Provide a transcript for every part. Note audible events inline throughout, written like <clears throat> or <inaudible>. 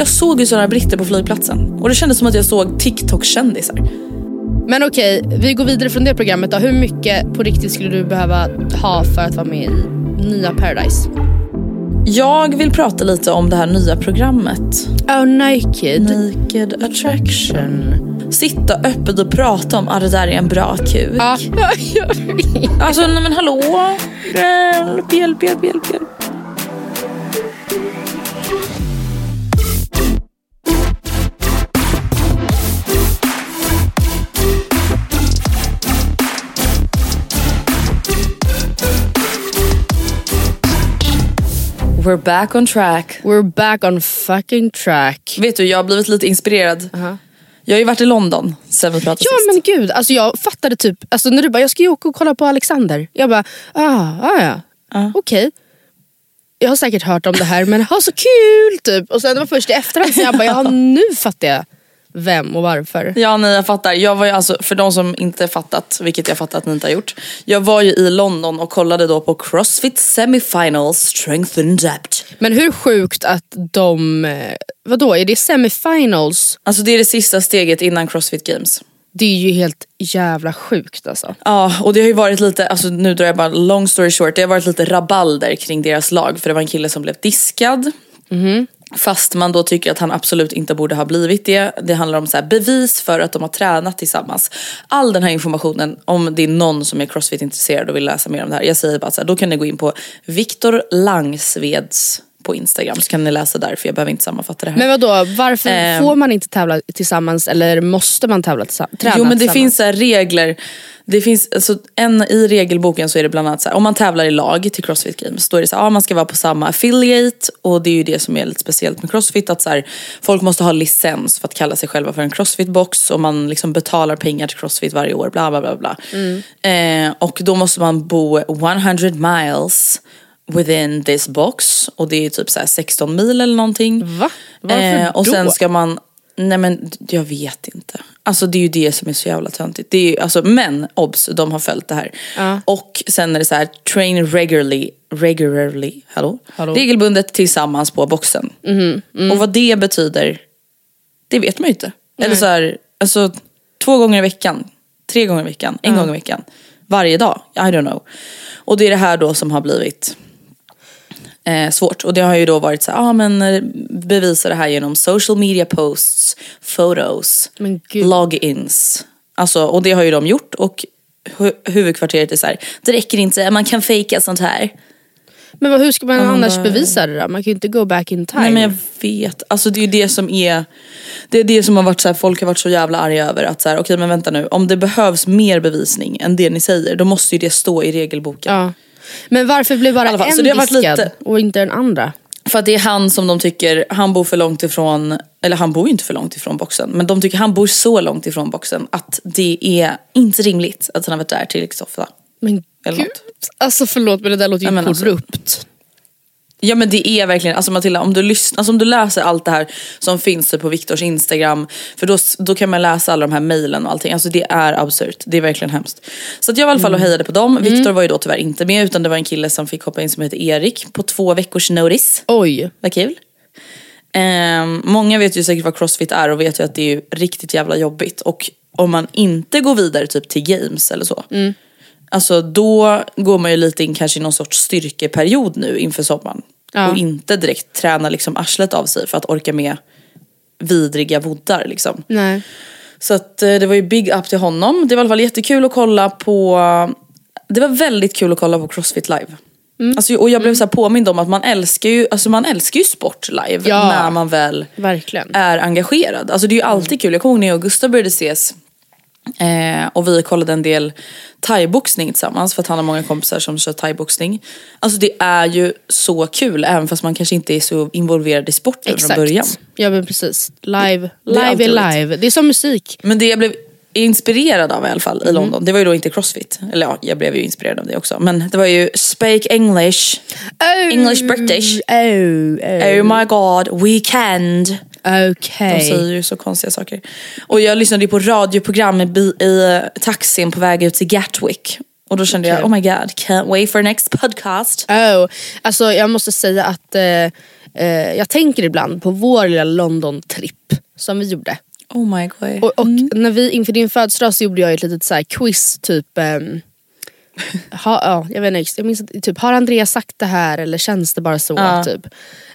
Jag såg ju sådana britter på flygplatsen och det kändes som att jag såg TikTok-kändisar. Men okej, vi går vidare från det programmet då. Hur mycket på riktigt skulle du behöva ha för att vara med i nya Paradise? Jag vill prata lite om det här nya programmet. Oh, Naked. Naked Attraction. Sitta öppet och prata om att det där är en bra kuk. Ja, <laughs> jag vet. Alltså nej men hallå. Hjälp, hjälp, hjälp, hjälp. We're back on track. We're back on fucking track. Vet du, jag har blivit lite inspirerad. Jag har ju varit i London sen vi pratade Ja sist. men gud, alltså jag fattade typ, alltså när du bara jag ska ju åka och kolla på Alexander. Jag bara, ah, ah ja, okej. Jag har säkert hört om det här men ha så kul typ. Och sen det var först i efterhand så jag bara, ja nu fattar jag vem och varför. Ja nej jag fattar. Jag var ju alltså, för de som inte fattat, vilket jag fattar att ni inte har gjort. Jag var ju i London och kollade då på Crossfit Semifinals Strength and Depth. Men hur sjukt att de, eh, vadå är det semifinals? Alltså det är det sista steget innan Crossfit Games. Det är ju helt jävla sjukt alltså. Ja och det har ju varit lite, alltså nu drar jag bara long story short. Det har varit lite rabalder kring deras lag. För det var en kille som blev diskad. Fast man då tycker att han absolut inte borde ha blivit det. Det handlar om så här bevis för att de har tränat tillsammans. All den här informationen, om det är någon som är crossfit-intresserad och vill läsa mer om det här. Jag säger bara så här, då kan ni gå in på Viktor Langsveds på Instagram så kan ni läsa där för jag behöver inte sammanfatta det här. Men vadå, varför Ehm. får man inte tävla tillsammans eller måste man tävla tillsammans? Träna Jo men det finns så regler. Det finns, alltså, en, I regelboken så är det bland annat så här, om man tävlar i lag till Crossfit Games då är det så här, ja, man ska vara på samma affiliate och det är ju det som är lite speciellt med Crossfit att så här, folk måste ha licens för att kalla sig själva för en Crossfit-box och man liksom betalar pengar till Crossfit varje år bla bla bla. bla. Eh, och då måste man bo 100 miles within this box och det är typ så här 16 mil eller någonting. Va? Varför och sen då? ska man, nej men jag vet inte. Alltså det är ju det som är så jävla töntigt. Det är, ju- alltså, men obs, de har följt det här. Och sen är det så här, train regularly, regularly, hallå? Hallå? Regelbundet tillsammans på boxen. Och vad det betyder, det vet man ju inte. Eller så här, alltså två gånger i veckan, tre gånger i veckan, en gång i veckan. Varje dag, I don't know. Och det är det här då som har blivit eh, svårt. Och det har ju då varit så ah, men eh, bevisa det här genom social media posts, photos, logins. Alltså, och det har ju de gjort och hu- huvudkvarteret är så här, det räcker inte, man kan fejka sånt här. Men vad, hur ska man annars bevisa det då? Man kan ju inte go back in time. Nej men jag vet, alltså det är ju det som är Det är det som har varit så här, folk har varit så jävla arga över att så här, okej men vänta nu, om det behövs mer bevisning än det ni säger, då måste ju det stå i regelboken. ja. Men varför blev bara fall, en så det har varit diskad lite- och inte den andra? För att det är han som de tycker, han bor för långt ifrån, eller han bor ju inte för långt ifrån boxen, men de tycker han bor så långt ifrån boxen att det är inte rimligt att han har varit där tillräckligt ofta. Men Eller gud. något. Alltså förlåt men det där låter ju alltså- korrupt. Ja men det är verkligen, alltså Matilda om du, lyssnar, alltså om du läser allt det här som finns typ på Viktors instagram, för då, då kan man läsa alla de här mejlen och allting. Alltså det är absurt, det är verkligen hemskt. Så att jag var i alla fall och hejade på dem. Viktor var ju då tyvärr inte med utan det var en kille som fick hoppa in som heter Erik på två veckors notice. Oj. Vad kul. Ehm, många vet ju säkert vad crossfit är och vet ju att det är ju riktigt jävla jobbigt. Och om man inte går vidare typ till games eller så. Alltså då går man ju lite in kanske i någon sorts styrkeperiod nu inför sommaren. Ja. Och inte direkt träna liksom arslet av sig för att orka med vidriga voddar liksom. Nej. Så att eh, det var ju big up till honom. Det var i alla fall jättekul att kolla på Det var väldigt kul att kolla på Crossfit live. Mm. Alltså, och jag blev så här påmind om att man älskar ju, alltså man älskar ju sport live Ja. när man väl Verkligen. är engagerad. Alltså det är ju alltid kul. Jag kommer ihåg när jag och Gustav började ses eh, och vi kollade en del thaiboxning tillsammans för att han har många kompisar som kör thaiboxning. Alltså det är ju så kul även fast man kanske inte är så involverad i sporten från början. Ja men precis. Live, Det är live är live. Det är som musik. Men det jag blev inspirerad av i alla fall i Mm. London, det var ju då inte crossfit. Eller ja, jag blev ju inspirerad av det också. Men det var ju Speak English, English British. Oh, oh. Oh my god, weekend. De Okej. säger ju så konstiga saker. Och jag lyssnade ju på radioprogram i, i eh, taxin på väg ut till Gatwick. Och då kände jag, Okej. oh my god, can't wait for next <laughs> podcast. Oh. Alltså jag måste säga att eh, eh, jag tänker ibland på vår lilla London-tripp som vi gjorde. Oh my god. Och, och när vi inför din födelsedag så gjorde jag ett litet så här quiz typ ehm, <laughs> ha, ja, jag vet inte, jag minns typ har Andreas sagt det här eller känns det bara så? Ja. Typ.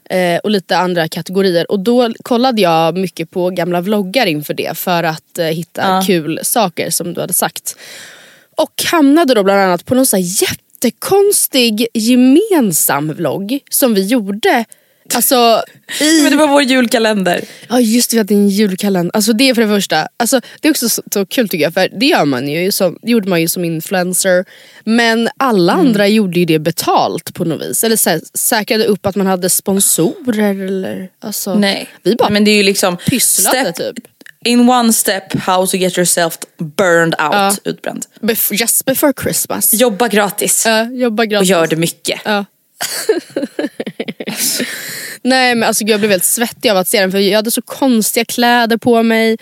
Eh, och lite andra kategorier. Och då kollade jag mycket på gamla vloggar inför det för att eh, hitta Ja. kul saker som du hade sagt. Och hamnade då bland annat på någon så här jättekonstig gemensam vlogg som vi gjorde. Alltså i Men det var vår julkalender. Ja just det, vi hade en julkalender. Alltså det är för det första. Alltså, det är också så, så kul tycker jag för det gör man ju som, gjorde man ju som influencer. Men alla Mm. andra gjorde ju det betalt på något vis. Eller så här, säkrade upp att man hade sponsorer eller alltså. Nej. Vi bara Men det är ju liksom pysslade typ. In one step how to get yourself burned out, Ja. utbränd. Bef- just before Christmas. Jobba gratis. Ja, jobba och gratis. gör det mycket. Ja. <laughs> Nej men alltså jag blev helt svettig av att se den för jag hade så konstiga kläder på mig.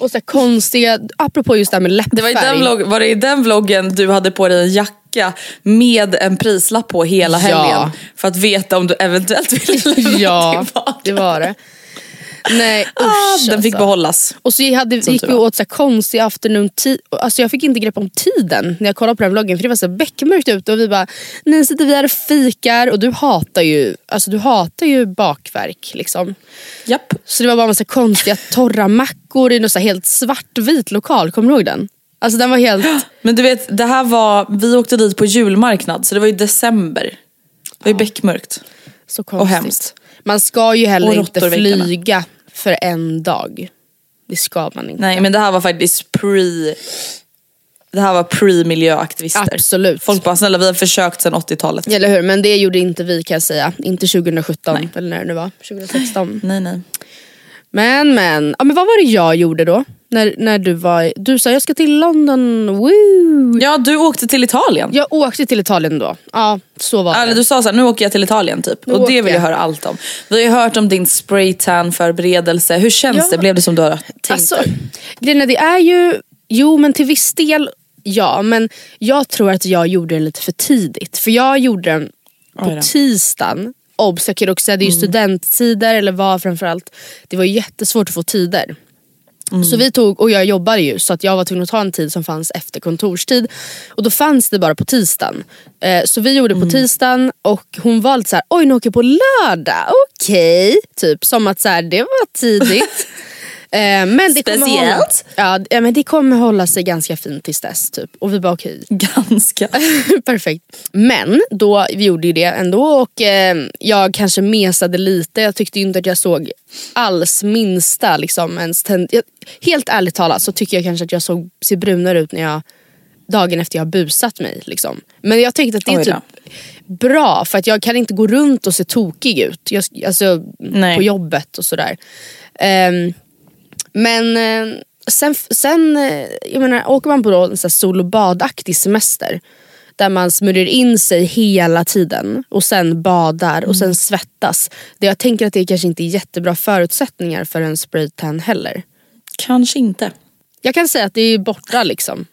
Och så konstiga, apropå just det här med läppfärg. Det var, i den vlogg, var det i den vloggen du hade på dig en jacka med en prislapp på hela helgen? Ja. För att veta om du eventuellt ville lämna Ja, tillbaka. det var det. Nej <laughs> usch Ah, den fick alltså. behållas. Och så hade, gick vi åt så konstig afternoon tea. Alltså jag fick inte grepp om tiden när jag kollade på den vloggen för det var så beckmörkt ute och vi bara, nu sitter vi här och fikar och du hatar ju, alltså du hatar ju bakverk liksom. Japp. Så det var bara massa konstiga torra mackor i en så helt svartvit lokal, kommer du ihåg den? Alltså den var helt, <gasps> Men du vet, det här var, vi åkte dit på julmarknad så det var i december. Det var ju beckmörkt. så konstigt. hemskt. Man ska ju Och heller inte flyga för en dag. Det ska man inte. Nej men det här var faktiskt pre... Det här var pre-miljöaktivister. Absolut. Folk bara, snälla vi har försökt sedan 80-talet. Eller hur, men det gjorde inte vi kan jag säga. Inte 2017 Nej. eller när det nu var. 2016. Nej nej. Men men, ja, men vad var det jag gjorde då? När, när du var, du sa jag ska till London, woo! Ja du åkte till Italien. Jag åkte till Italien då. Ja, så var Eller det. du sa såhär, nu åker jag till Italien typ. Nu och det vill jag jag. höra allt om. Vi har hört om din spraytan förberedelse. Hur känns Ja. det? Blev det som du har tänkt Alltså, dig? det är ju, jo men till viss del ja, men jag tror att jag gjorde den lite för tidigt. För jag gjorde den på tisdagen. Obs, jag kan också säga det är ju studenttider eller vad framförallt. Det var jättesvårt att få tider. Så vi tog, och jag jobbade ju så att jag var tvungen att ta en tid som fanns efter kontorstid. Och då fanns det bara på tisdagen. Eh, så vi gjorde på tisdagen och hon var lite såhär, oj nu åker jag på lördag, okej. Typ som att så här, det var tidigt. <laughs> Eh, men det kommer hålla, Speciellt. ja, men det kommer hålla sig ganska fint tills dess. Typ. Och vi bara okej. <laughs> Ganska. <laughs> Perfekt. Men då, vi gjorde ju det ändå och eh, jag kanske mesade lite. Jag tyckte inte att jag såg alls minsta liksom, ens ten- jag, Helt ärligt talat så tycker jag kanske att jag såg, ser brunare ut när jag dagen efter jag har busat mig. Liksom. Men jag tänkte att det är typ bra för att jag kan inte gå runt och se tokig ut. Jag, alltså, Nej. på jobbet och sådär. Ehm, men eh, sen, sen eh, jag menar, åker man på då en sol och badaktig semester. där man smörjer in sig hela tiden och sen badar och sen svettas. Det jag tänker att det kanske inte är jättebra förutsättningar för en spraytan heller. Kanske inte. Jag kan säga att det är borta liksom.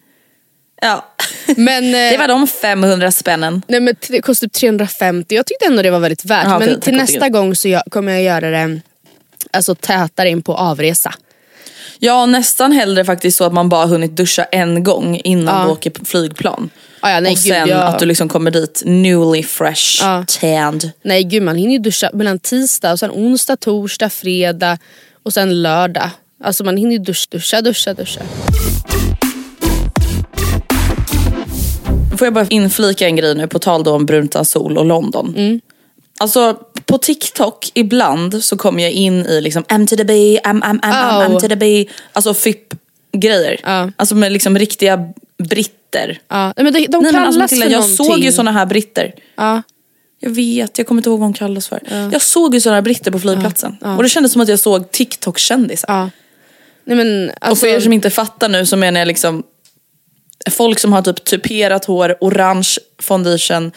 Ja. Men, eh, <laughs> Det var de 500 spännen. Nej men det kostar typ 350. Jag tyckte ändå det var väldigt värt. Ja, men till nästa gång så jag, kommer jag göra det alltså, tätare in på avresa. Ja nästan hellre faktiskt så att man bara hunnit duscha en gång innan Ja. du åker flygplan. Ah, ja, nej, och gud, sen jag- att du liksom kommer dit newly fresh, Ja. tanned. Nej gud man hinner ju duscha mellan tisdag och sen onsdag, torsdag, fredag och sen lördag. Alltså man hinner ju dusch, duscha, duscha, duscha. Får jag bara inflika en grej nu på tal då om brunt sol och London. Mm. Alltså på TikTok ibland så kommer jag in i liksom M to the B, M, M, M, M, M Oh. to the B. Alltså FIP-grejer. Ja. Alltså med liksom riktiga britter. Ja, nej, men de, de Nej, men alltså, Matilda, jag någonting. såg ju såna här britter. Ja. Jag vet, jag kommer inte ihåg vad hon kallas för. Jag såg ju såna här britter på flygplatsen. Och det kändes som att jag såg TikTok-kändisar. Nej, men, Och alltså, för er som inte fattar nu så menar jag liksom folk som har typ tuperat hår, orange foundation,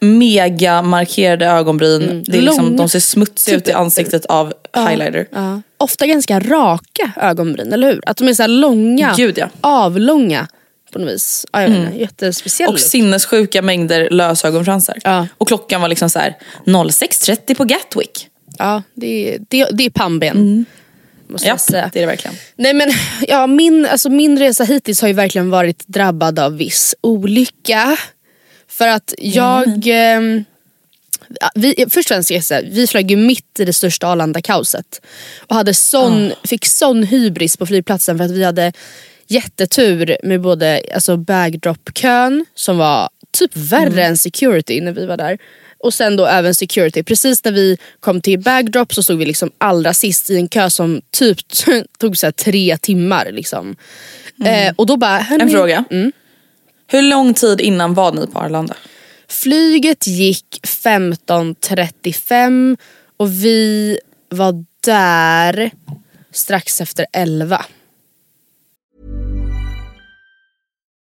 mega markerade ögonbryn. Det är liksom, de ser smutsiga ut i ansiktet av highlighter. ja. Ofta ganska raka ögonbryn, eller hur? Att de är så långa, Gud, ja. avlånga på något vis. Ja, jag vet inte, jättespeciell Och look. sinnessjuka mängder lösögonfransar. Ja. Och klockan var liksom så här 06.30 på Gatwick. Ja, det, är- det, det är pannben. Måste Ja, jag säga. det är det verkligen. Nej men ja, min, alltså, min resa hittills har ju verkligen varit drabbad av viss olycka. För att jag... ehm, ja, vi, först och främst säga, vi flög ju mitt i det största Arlanda-kaoset. Och hade sån, fick sån hybris på flygplatsen för att vi hade jättetur med både alltså bagdrop-kön som var typ värre än security när vi var där. Och sen då även security. Precis när vi kom till bagdrop så stod vi liksom allra sist i en kö som typ <laughs> tog så tre timmar. Liksom. Eh, och då bara, En fråga. Mm. Hur lång tid innan var ni på Arlanda? Flyget gick 15.35 och vi var där strax efter 11.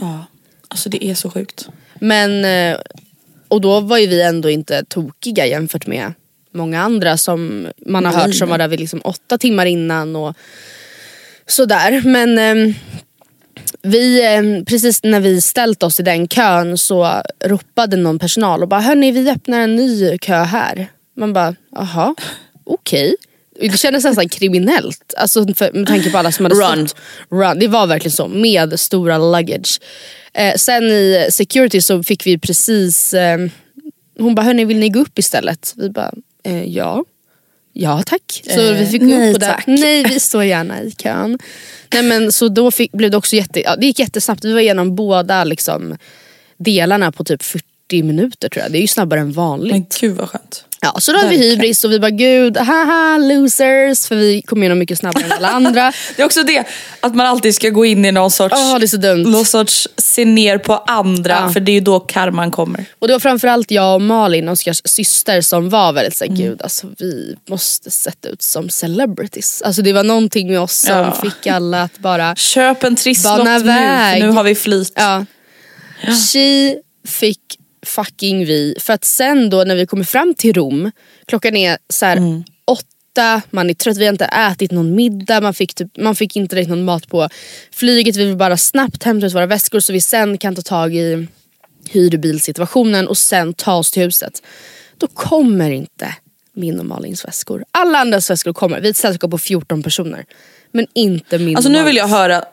Ja, alltså det är så sjukt. Men, eh, och då var ju vi ändå inte tokiga jämfört med många andra som man har Nej, hört som var där vid liksom åtta timmar innan och sådär. Men eh, vi, eh, precis när vi ställt oss i den kön så ropade någon personal och bara hörni vi öppnar en ny kö här. Man bara jaha, okej. Det kändes nästan kriminellt. Alltså för, med tanke på alla som hade Run. stått. Run. Det var verkligen så, med stora luggage. Eh, sen i security så fick vi precis, eh, hon bara hörni vill ni gå upp istället? Vi bara eh, ja. Ja tack. Så Eh, vi fick gå nej, upp där. tack. Nej vi står gärna i kön. Nej, men, så då fick, blev det också jätte, ja, det gick jättesnabbt. Vi var igenom båda liksom, delarna på typ minuter tror jag. Det är ju snabbare än vanligt. Men gud vad skönt. Ja, så då har vi hybris och vi bara gud, haha losers. För vi kom igenom mycket snabbare än alla andra. <laughs> Det är också det, att man alltid ska gå in i någon sorts, Åh, det är så dumt. någon sorts se ner på andra Ja. för det är ju då karman kommer. Och det var framförallt jag och Malin, Oskars syster, som var väldigt Mm. såhär, gud alltså vi måste sätta ut som celebrities. Alltså det var någonting med oss som Ja. fick alla att bara Köp en trisslott nu, nu har vi flyt. Ja. She fick fucking vi. För att sen då när vi kommer fram till Rom, klockan är så här Mm. åtta, man är trött, vi har inte ätit någon middag, man fick, typ, man fick inte direkt någon mat på flyget. Vi vill bara snabbt hämta ut våra väskor så vi sen kan ta tag i hyrbilsituationen och sen ta oss till huset. Då kommer inte min och Malins väskor. Alla andras väskor kommer. Vi är ett sällskap på 14 personer. Men inte min Alltså nu vill jag höra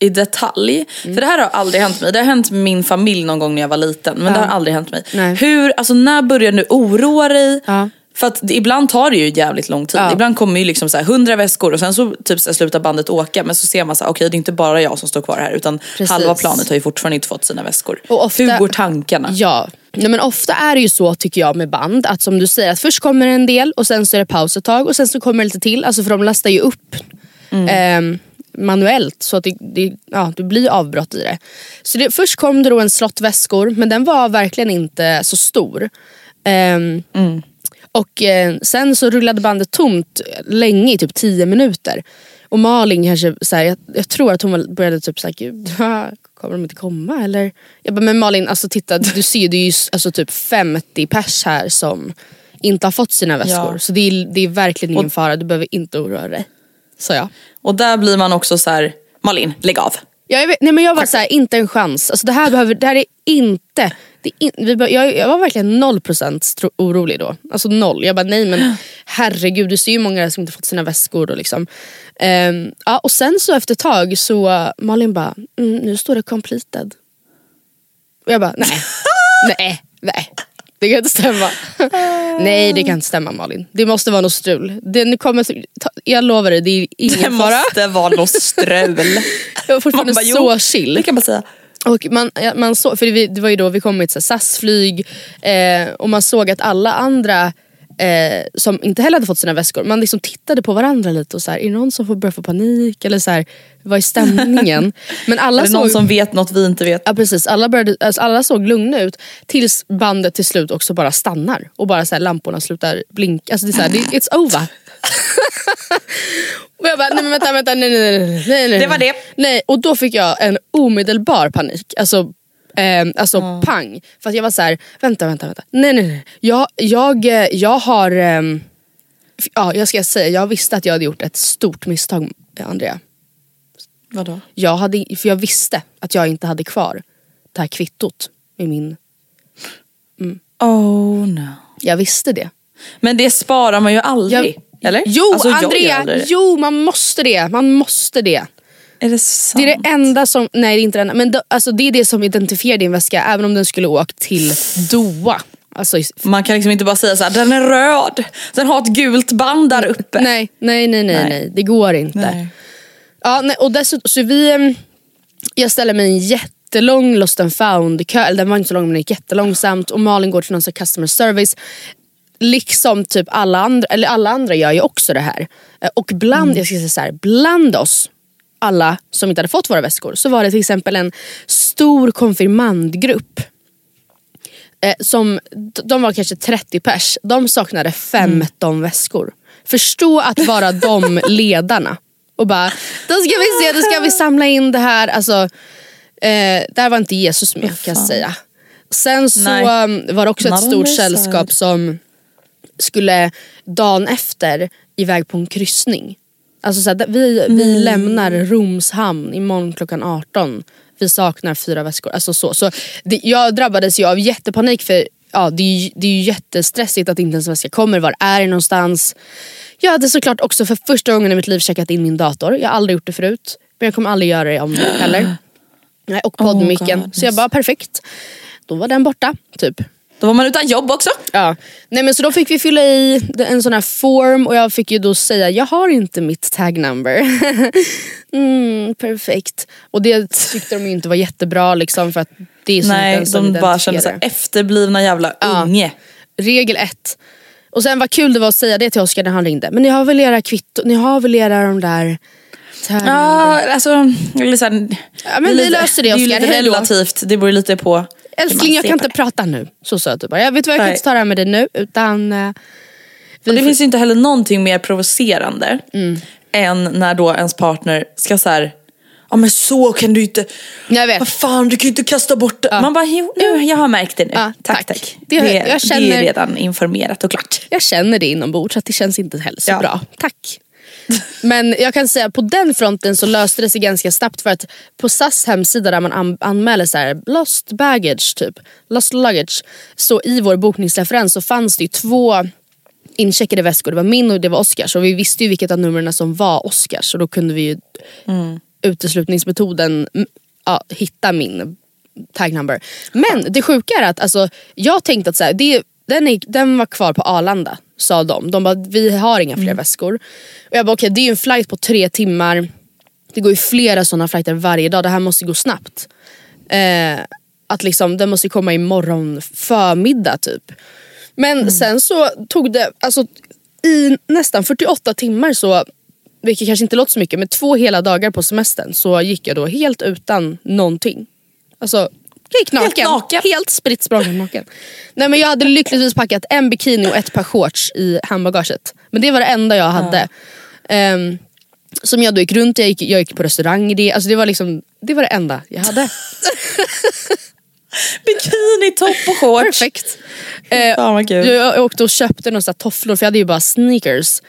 i detalj, Mm. för det här har aldrig hänt mig. Det har hänt min familj någon gång när jag var liten men det har aldrig hänt mig. Nej. Hur, alltså när börjar du oroa dig? Ja. För att det, ibland tar det ju jävligt lång tid. Ja. Ibland kommer ju liksom så här 100 väskor och sen så typ så slutar bandet åka men så ser man så här, okej det är inte bara jag som står kvar här utan Precis. halva planet har ju fortfarande inte fått sina väskor. Och ofta- Hur går tankarna? Ja, Nej, men ofta är det ju så tycker jag med band att som du säger att först kommer en del och sen så är det paus ett tag och sen så kommer det lite till. Alltså för de lastar ju upp ehm, manuellt så att det, det, ja, det blir avbrott i det. Så det, först kom det då en slott väskor men den var verkligen inte så stor. Ehm, Och eh, sen så rullade bandet tomt länge i typ 10 minuter. Och Malin kanske, så här, jag, jag tror att hon började typ såhär, gud <laughs> kommer de inte komma eller? Jag bara, men Malin alltså titta du ser det är ju alltså typ 50 pers här som inte har fått sina väskor. Ja. Så det är, det är verkligen ingen fara, du behöver inte oroa dig. Så ja. Och där blir man också så här, Malin lägg av. Jag, vet, nej men jag var såhär, inte en chans. Alltså det, här behöver, det här är inte... Det är in, vi, jag, jag var verkligen noll procent orolig då. Alltså noll. Jag bara nej men herregud du ser ju många som inte fått sina väskor. Och, liksom. Ehm, ja, och sen så efter ett tag så Malin bara, mm, nu står det completed. Och jag bara nej, <laughs> nej, nej. Det kan inte stämma. <laughs> nej det kan inte stämma Malin. Det måste vara något strul. Det, nu kommer, ta, jag lovar dig, det är ingen Det fara. måste vara något strul. <laughs> Jag var fortfarande bara, så jo, chill. Det kan man säga. Och man, man såg, för det, det var ju då vi kom med ett SAS-flyg eh, och man såg att alla andra eh, som inte heller hade fått sina väskor, man liksom tittade på varandra lite och så här, är det någon som får börja få panik? Eller så här, vad är stämningen? <laughs> Men alla Är det någon såg, som vet något vi inte vet? ja, precis, alla, började, alltså, alla såg lugna ut tills bandet till slut också bara stannar och bara så här, lamporna slutar blinka. Alltså, det är så här, it's over. <laughs> och jag bara, nej men vänta, vänta, nej nej nej. nej, nej. Det var det. Nej, och då fick jag en omedelbar panik. Alltså, eh, alltså pang. För att jag var så här, vänta, vänta, vänta. Nej, nej, nej. Jag, jag, eh, jag har... f- ja, jag ska säga, jag visste att jag hade gjort ett stort misstag, eh, Andrea. Vadå? Jag, hade, för jag visste att jag inte hade kvar det här kvittot med min... Oh no. Jag visste det. Men det sparar man ju aldrig. Jag, eller? Jo Alltså, Andrea, jo man måste det. Man måste det. Är det sant? Det är det enda som, nej det är inte det enda, men det, alltså, det är det som identifierar din väska även om den skulle åkt till Doha. Alltså, Man kan liksom inte bara säga så här, den är röd, den har ett gult band där uppe. nej, nej, nej, nej, Nej. nej, det går inte. Nej. Ja, nej, och dessutom, så vi, jag ställer mig i en jättelång lost and found kö, eller den var inte så lång men den gick jättelångsamt och Malin går till någon customer service. Liksom typ alla andra, eller alla andra gör ju också det här. Eh, Och bland, jag ska säga så här, bland oss alla som inte hade fått våra väskor så var det till exempel en stor konfirmandgrupp. Eh, som, de var kanske 30 pers, de saknade 15 väskor. Förstå att vara <laughs> de ledarna. Och bara, då ska vi se, då ska vi samla in det här. Alltså, eh, där var inte Jesus med kan jag säga. Sen så Nej. um, var det också ett stort sällskap som skulle dagen efter iväg på en kryssning. Alltså så här, vi, vi lämnar Roms hamn imorgon klockan 18. Vi saknar fyra väskor. Alltså så. Så det, jag drabbades ju av jättepanik för ja, det, är ju, det är ju jättestressigt att inte ens en väska kommer. Var är det någonstans? Jag hade såklart också för första gången i mitt liv checkat in min dator. Jag har aldrig gjort det förut. Men jag kommer aldrig göra det om det heller. <gasps> Nej, och poddmicken. God. så jag bara perfekt. Då var den borta. Typ. Då var man utan jobb också. Ja. Nej, men så då fick vi fylla i en sån här form och jag fick ju då säga jag har inte mitt tag number. <laughs> mm, perfekt. Och det tyckte de ju inte var jättebra liksom för att det är så Nej, de bara kände identifierar. efterblivna jävla Ja. unge. Regel ett. Och sen vad kul det var att säga det till Oskar när han ringde. Men ni har väl era kvitto, ni har väl era de där? Ja, alltså, eller så här, Ja, men vi löser det, Det är ju lite relativt, det beror lite på Älskling jag kan inte prata nu. Så sa jag typ bara. Jag vet vad jag kan inte ta det här med dig nu utan eh, det får- finns inte heller någonting mer provocerande än när då ens partner ska så här. Ja men så kan du inte, Jag vet. vad fan du kan ju inte kasta bort det. Man bara, jo nu, jag har märkt det nu. Ja, tack tack. tack. Det- Det, jag det känner- är redan informerat och klart. Jag känner det inombords så att det känns inte heller så Ja. bra. Tack. Men jag kan säga på den fronten så löste det sig ganska snabbt för att på SAS hemsida där man an- anmäler så här, lost baggage typ, lost luggage. Så i vår bokningsreferens så fanns det ju två incheckade väskor. Det var min och det var Oscars och vi visste ju vilket av numren som var Oscars och då kunde vi ju uteslutningsmetoden mm, ja, hitta min tag number. Men det sjuka är att alltså, jag tänkte att så här, det, den, är, den var kvar på Arlanda sa de. De bara vi har inga fler väskor. Och jag bara okej det är ju en flight på tre timmar. Det går ju flera sådana flighter varje dag. Det här måste gå snabbt. Eh, att liksom, den måste komma imorgon förmiddag typ. Men sen så tog det, alltså i nästan 48 timmar så, vilket kanske inte låter så mycket, men två hela dagar på semestern så gick jag då helt utan någonting. Alltså gick naken. Helt naken? Helt spritt språngande naken. Nej men jag hade lyckligtvis packat en bikini och ett par shorts i handbagaget. Men det var det enda jag hade. Ehm, som jag då gick runt jag gick, jag gick på restaurang i det. Alltså det var liksom, det var det enda jag hade. <laughs> Bikini, topp och shorts. Perfekt. Eh, kul. jag, jag åkte och köpte några tofflor för jag hade ju bara sneakers.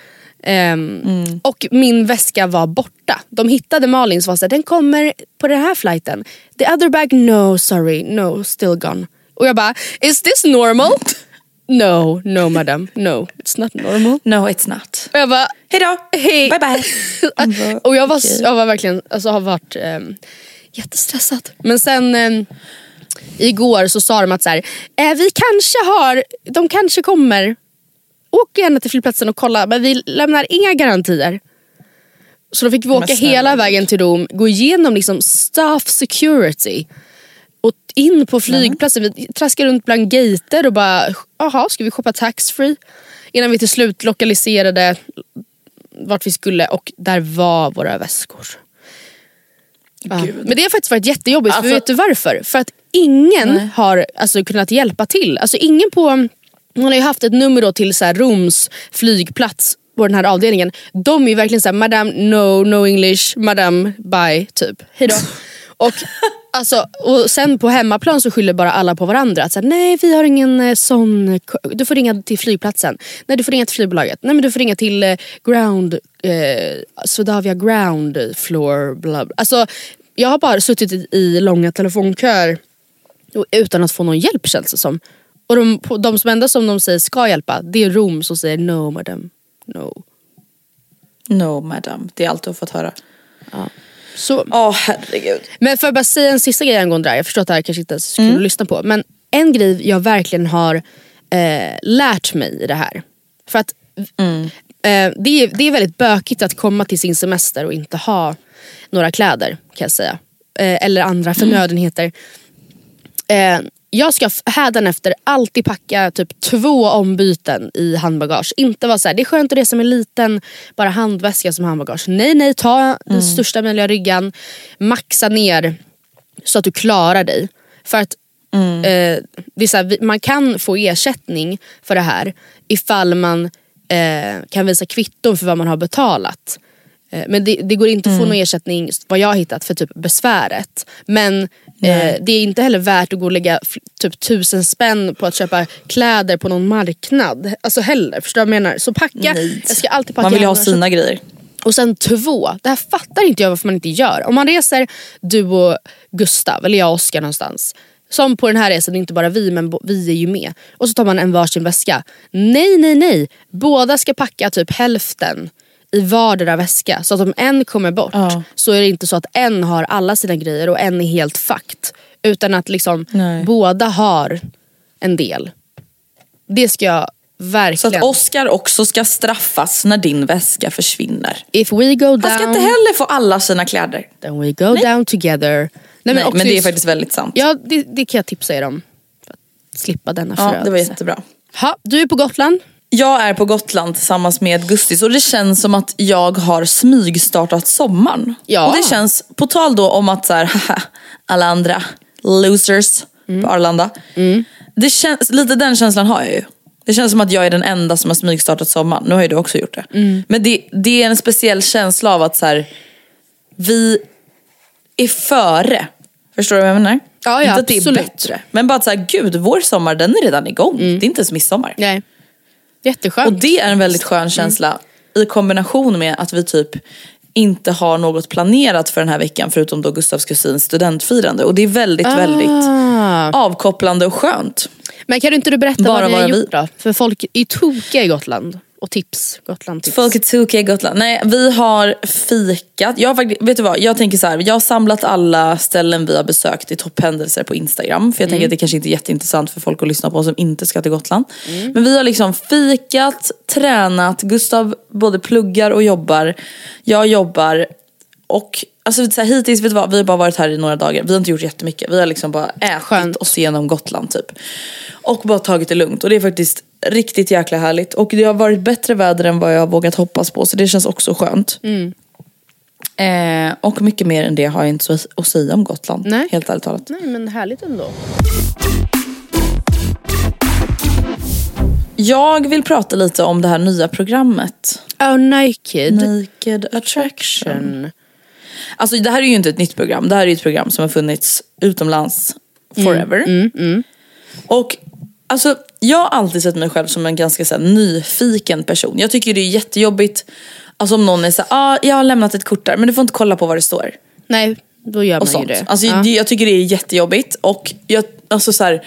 Ehm, Mm. Och min väska var borta. De hittade Malin som var såhär, den kommer på den här flighten. The other bag, no sorry, no still gone. Och jag bara, is this normal? no, no madam, no it's not normal. No it's not. Och jag bara, Hejdå, hej. bye bye. Bara, och jag var, jag var verkligen, alltså har varit um, jättestressad. Men sen ehm, igår så sa de att så här, eh, vi kanske har, de kanske kommer. Åk gärna till flygplatsen och kolla men vi lämnar inga garantier. Så då fick vi åka hela vägen till Rom, gå igenom liksom staff security. Och in på flygplatsen, vi traskade runt bland gater och bara, jaha ska vi shoppa taxfree? Innan vi till slut lokaliserade vart vi skulle och där var våra väskor. Ja. Men det har faktiskt varit jättejobbigt, för Alltså- vet du varför? För att ingen har alltså, kunnat hjälpa till. Alltså ingen på, man har ju haft ett nummer då till så här, Roms flygplats på den här avdelningen. De är ju verkligen såhär, madam no, no English, madam bye, typ. Hejdå. <laughs> och, alltså, och sen på hemmaplan så skyller bara alla på varandra. Att så här, nej vi har ingen eh, sån, du får ringa till flygplatsen. Nej du får ringa till flygbolaget. Nej men du får ringa till eh, ground, eh, Swedavia ground floor. Bla, bla. Alltså, jag har bara suttit i, i långa telefonköer utan att få någon hjälp känns det som. Och de, de som enda som de säger ska hjälpa det är Rom som säger no madam, no. No madam, det är allt du har fått höra. Så, Åh herregud. Men får jag bara säga en sista grej angående det här. Jag förstår att det här kanske inte är så kul att lyssna på. Men en grej jag verkligen har eh, lärt mig i det här. För att eh, det, är, det är väldigt bökigt att komma till sin semester och inte ha några kläder kan jag säga. Eh, eller andra förnödenheter. Eh, jag ska hädanefter alltid packa typ två ombyten i handbagage. Inte vara så här, det är skönt att resa med liten bara handväska som handbagage. Nej nej, ta den största möjliga ryggan. Maxa ner så att du klarar dig. För att eh, det är så här, man kan få ersättning för det här ifall man eh, kan visa kvitton för vad man har betalat. Eh, Men det, det går inte att få någon ersättning, vad jag har hittat, för typ besväret. Men eh, det är inte heller värt att gå och lägga typ tusen spänn på att köpa kläder på någon marknad. Alltså heller, förstår du vad jag menar? Så packa, Nej. jag ska alltid packa Man vill ju ha sina grejer. Och sen två, det här fattar inte jag varför man inte gör. Om man reser du och Gustav, eller jag och Oskar någonstans. Som på den här resan, inte bara vi men vi är ju med. Och så tar man en varsin väska. Nej nej nej, båda ska packa typ hälften i vardera väska. Så att om en kommer bort Ja. så är det inte så att en har alla sina grejer och en är helt fucked. Utan att liksom Nej. båda har en del. Det ska jag Så verkligen. att Oscar också ska straffas när din väska försvinner. If we go down, Han ska inte heller få alla sina kläder. then we go down together. Nej, Nej, men, det är faktiskt väldigt sant. Ja, det, det kan jag tipsa er om. För att slippa denna Ja, förödelse. det var jättebra. Ha, du är på Gotland. Jag är på Gotland tillsammans med Gustis och det känns som att jag har smygstartat sommaren. Ja. Och det känns, på tal då om att så här, <laughs> haha, alla andra losers Mm. på Arlanda. Det känns, lite den känslan har jag ju. Det känns som att jag är den enda som har smygstartat sommaren. Nu har ju du också gjort det. Mm. Men det, det är en speciell känsla av att så här, vi är före. Förstår du vad jag menar? Ja, ja, Inte att det är absolut. bättre. Men bara att så här, gud vår sommar den är redan igång. Mm. Det är inte ens midsommar. Nej. Jätteskönt. Och det är en väldigt skön känsla i kombination med att vi typ inte har något planerat för den här veckan förutom då Gustavs kusins studentfirande. Och det är väldigt, väldigt Ah. avkopplande och skönt. Men kan du inte du berätta Bara vad ni har gjort då? För folk är tokiga i Gotland. Och tips. Gotland tips. Folk är tokiga i Gotland. Nej, vi har fikat. Jag har vet du vad, jag tänker så här. Jag har samlat alla ställen vi har besökt i topphändelser på Instagram. För jag tänker att det kanske inte är jätteintressant för folk att lyssna på som inte ska till Gotland. Men vi har liksom fikat, tränat, Gustav både pluggar och jobbar. Jag jobbar. Och alltså, så här, hittills, vet du vad, vi har bara varit här i några dagar. Vi har inte gjort jättemycket. Vi har liksom bara ätit Skönt. oss igenom Gotland typ. Och bara tagit det lugnt. Och det är faktiskt riktigt jäkla härligt. Och det har varit bättre väder än vad jag har vågat hoppas på. Så det känns också skönt. Mm. Eh, och mycket mer än det har jag inte så att säga om Gotland. Nej. Helt ärligt talat. Nej men härligt ändå. Jag vill prata lite om det här nya programmet. Oh Naked. Naked Attraction. Alltså det här är ju inte ett nytt program. Det här är ett program som har funnits utomlands forever. Mm, Och alltså jag har alltid sett mig själv som en ganska så här, nyfiken person. Jag tycker det är jättejobbigt Alltså om någon är såhär, ah, jag har lämnat ett kort där men du får inte kolla på vad det står. Nej, då gör Och man ju det. Alltså, ja. Jag tycker det är jättejobbigt och jag, alltså så här,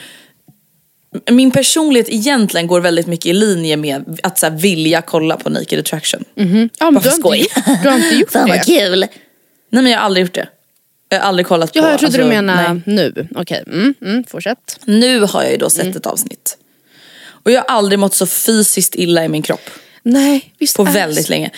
min personlighet egentligen går väldigt mycket i linje med att så här, vilja kolla på Naked Attraction. ja, men bara för har skoj. du har inte gjort <laughs> det? kul! Nej men jag har aldrig gjort det. Jag har aldrig kollat på. Ja, jag trodde alltså, du menade nu. Okej, mm, mm, fortsätt. Nu har jag ju då sett Mm. ett avsnitt. Och jag har aldrig mått så fysiskt illa i min kropp. Nej, visst På väldigt så. länge.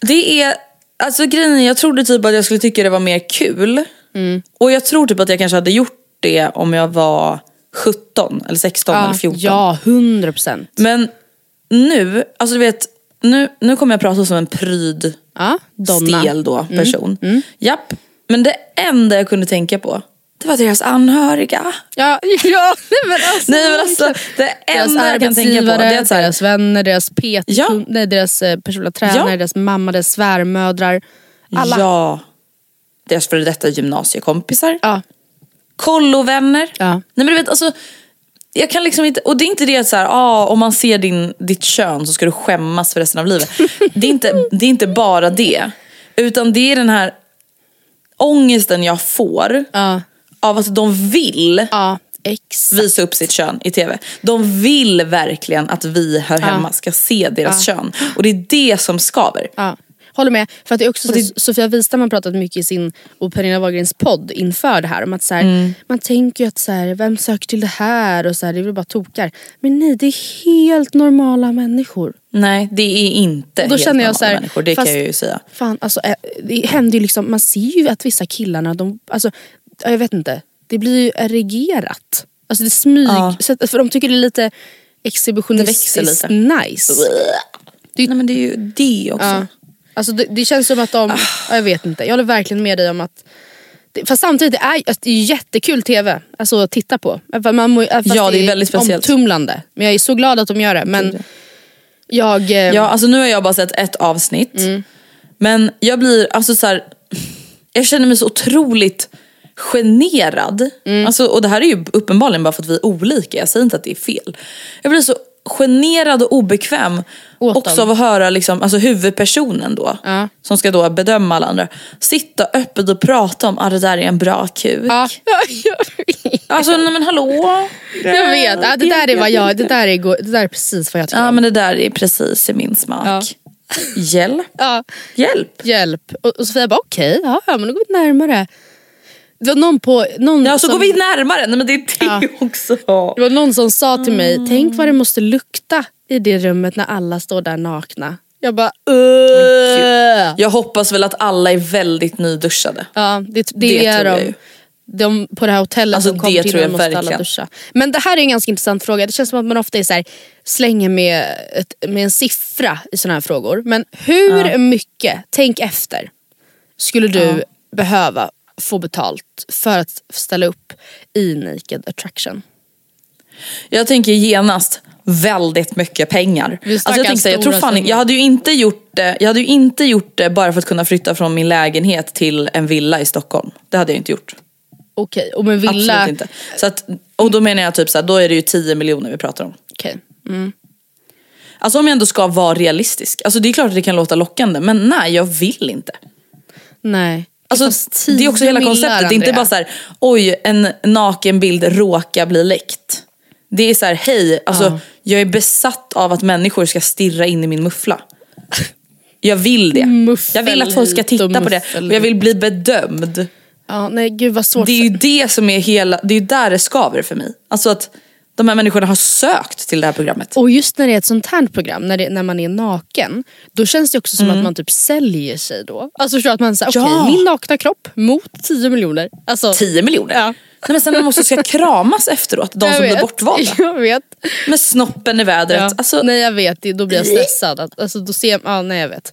Det är, alltså grejen är, jag trodde typ att jag skulle tycka det var mer kul. Mm. Och jag tror typ att jag kanske hade gjort det om jag var 17 eller 16 eller 14. Ja, hundra procent. Men nu, alltså du vet, nu, nu kommer jag prata som en pryd, Ja, Donna. stel då person. Japp, men det enda jag kunde tänka på, det var deras anhöriga. Ja, <laughs> ja nej, men alltså. Nej men alltså, det Deras enda jag kan tänka på här, deras vänner, deras PT, Ja. nej, deras eh, personliga tränare, Ja. deras mamma, deras svärmödrar. Alla. Ja. Deras före detta gymnasiekompisar. Ja. Kollovänner. Ja. Nej men du vet alltså. Jag kan liksom inte, och det är inte det att så här, ah, om man ser din, ditt kön så ska du skämmas för resten av livet. det, är inte, det är inte bara det. Utan det är den här ångesten jag får Ja. av att de vill Ja, visa upp sitt kön i tv. De vill verkligen att vi här hemma ska se deras kön. Och det är det som skaver. Håller med. För att det är också det- så, Sofia Wistam har pratat mycket i sin och Pernilla Wahlgrens podd inför det här. Om att så här, Mm. Man tänker ju att så här, vem söker till det här? Och så här, det är väl bara tokar. Men nej, det är helt normala människor. Nej, det är inte då helt känner jag så här, människor. Det fast- kan jag ju säga. Fan, alltså, eh, det händer ju liksom, man ser ju att vissa killarna, de, alltså, ja, jag vet inte, det blir ju erigerat. Alltså det smyg, Ja. för de tycker det är lite Det exhibitionistiskt växer lite. nice. Nej men det är ju det också. Ja. Alltså det, det känns som att de, ja, jag vet inte, jag håller verkligen med dig om att det, Fast samtidigt, det är, alltså, det är jättekul tv alltså, att titta på. Man, Ja, det är väldigt speciellt. omtumlande. Men jag är så glad att de gör det. Men jag... eh, Ja, alltså nu har jag bara sett ett avsnitt. Men jag blir, alltså så här, jag känner mig så otroligt generad. Alltså, och det här är ju uppenbarligen bara för att vi är olika, jag säger inte att det är fel. Jag blir så generad och obekväm Åt också dem. av att höra liksom, alltså huvudpersonen då, Ja. som ska då bedöma alla andra, sitta öppet och prata om att ah, det där är en bra kuk. ja, <laughs> jag vet. Alltså nej men hallå. Jag vet, ja, det, där är vad jag, det, där är, det där är precis vad jag tycker Ja om. men det där är precis i min smak. Ja. Hjälp. Ja, Hjälp. hjälp. Och, och Sofia bara okej, ja, ja men då går vi närmare. Det var någon på... Någon Ja, så som, går vi närmare. Nej men det är det Ja. också. Det var någon som sa till mig, Mm. tänk vad det måste lukta i det rummet när alla står där nakna. Jag bara, "Ugh." Jag hoppas väl att alla är väldigt nyduschade. Ja, det, det, Det är de. de. På det här hotellet Alltså, som kommer det tror jag måste alla verkligen. duscha. Men det här är en ganska intressant fråga. Det känns som att man ofta är så här, slänger med, ett, med en siffra i sådana här frågor. Men hur mycket, tänk efter, skulle du behöva få betalt för att ställa upp i Naked Attraction? Jag tänker genast väldigt mycket pengar. Alltså jag, här, jag, tror fan, jag hade ju inte gjort det Jag hade ju inte gjort det bara för att kunna flytta från min lägenhet till en villa i Stockholm. Det hade jag inte gjort. Okej, och med villa... Absolut inte. Så att, och då menar jag typ så här, då är det ju 10 miljoner vi pratar om. Okej. Alltså om jag ändå ska vara realistisk. Alltså det är klart att det kan låta lockande men nej jag vill inte. Nej. Alltså, det är också 10 hela konceptet. Det är inte Andrea. bara så här, oj en nakenbild råkar bli läckt. Det är så här, hej, alltså, jag är besatt av att människor ska stirra in i min muffla. Jag vill det. Muffel jag vill att folk ska titta på det. Och jag vill bli bedömd. Ja, nej gud vad svårt. Det är ju det som är hela, det är ju där det skaver för mig. Alltså att de här människorna har sökt till det här programmet. Och just när det är ett sånt här program, när, det, när man är naken, då känns det också som att man typ säljer sig då. Alltså du, att man säger okej, Mm. Ja. min nakna kropp mot 10 miljoner. Alltså, 10 miljoner? Ja. Nej, men sen de också ska <laughs> kramas efteråt, de jag som blir vet. bortvalda. <laughs> Jag vet. Med snoppen i vädret. Ja. Alltså, nej jag vet, då blir jag stressad. Alltså, då ser, ja, nej jag vet.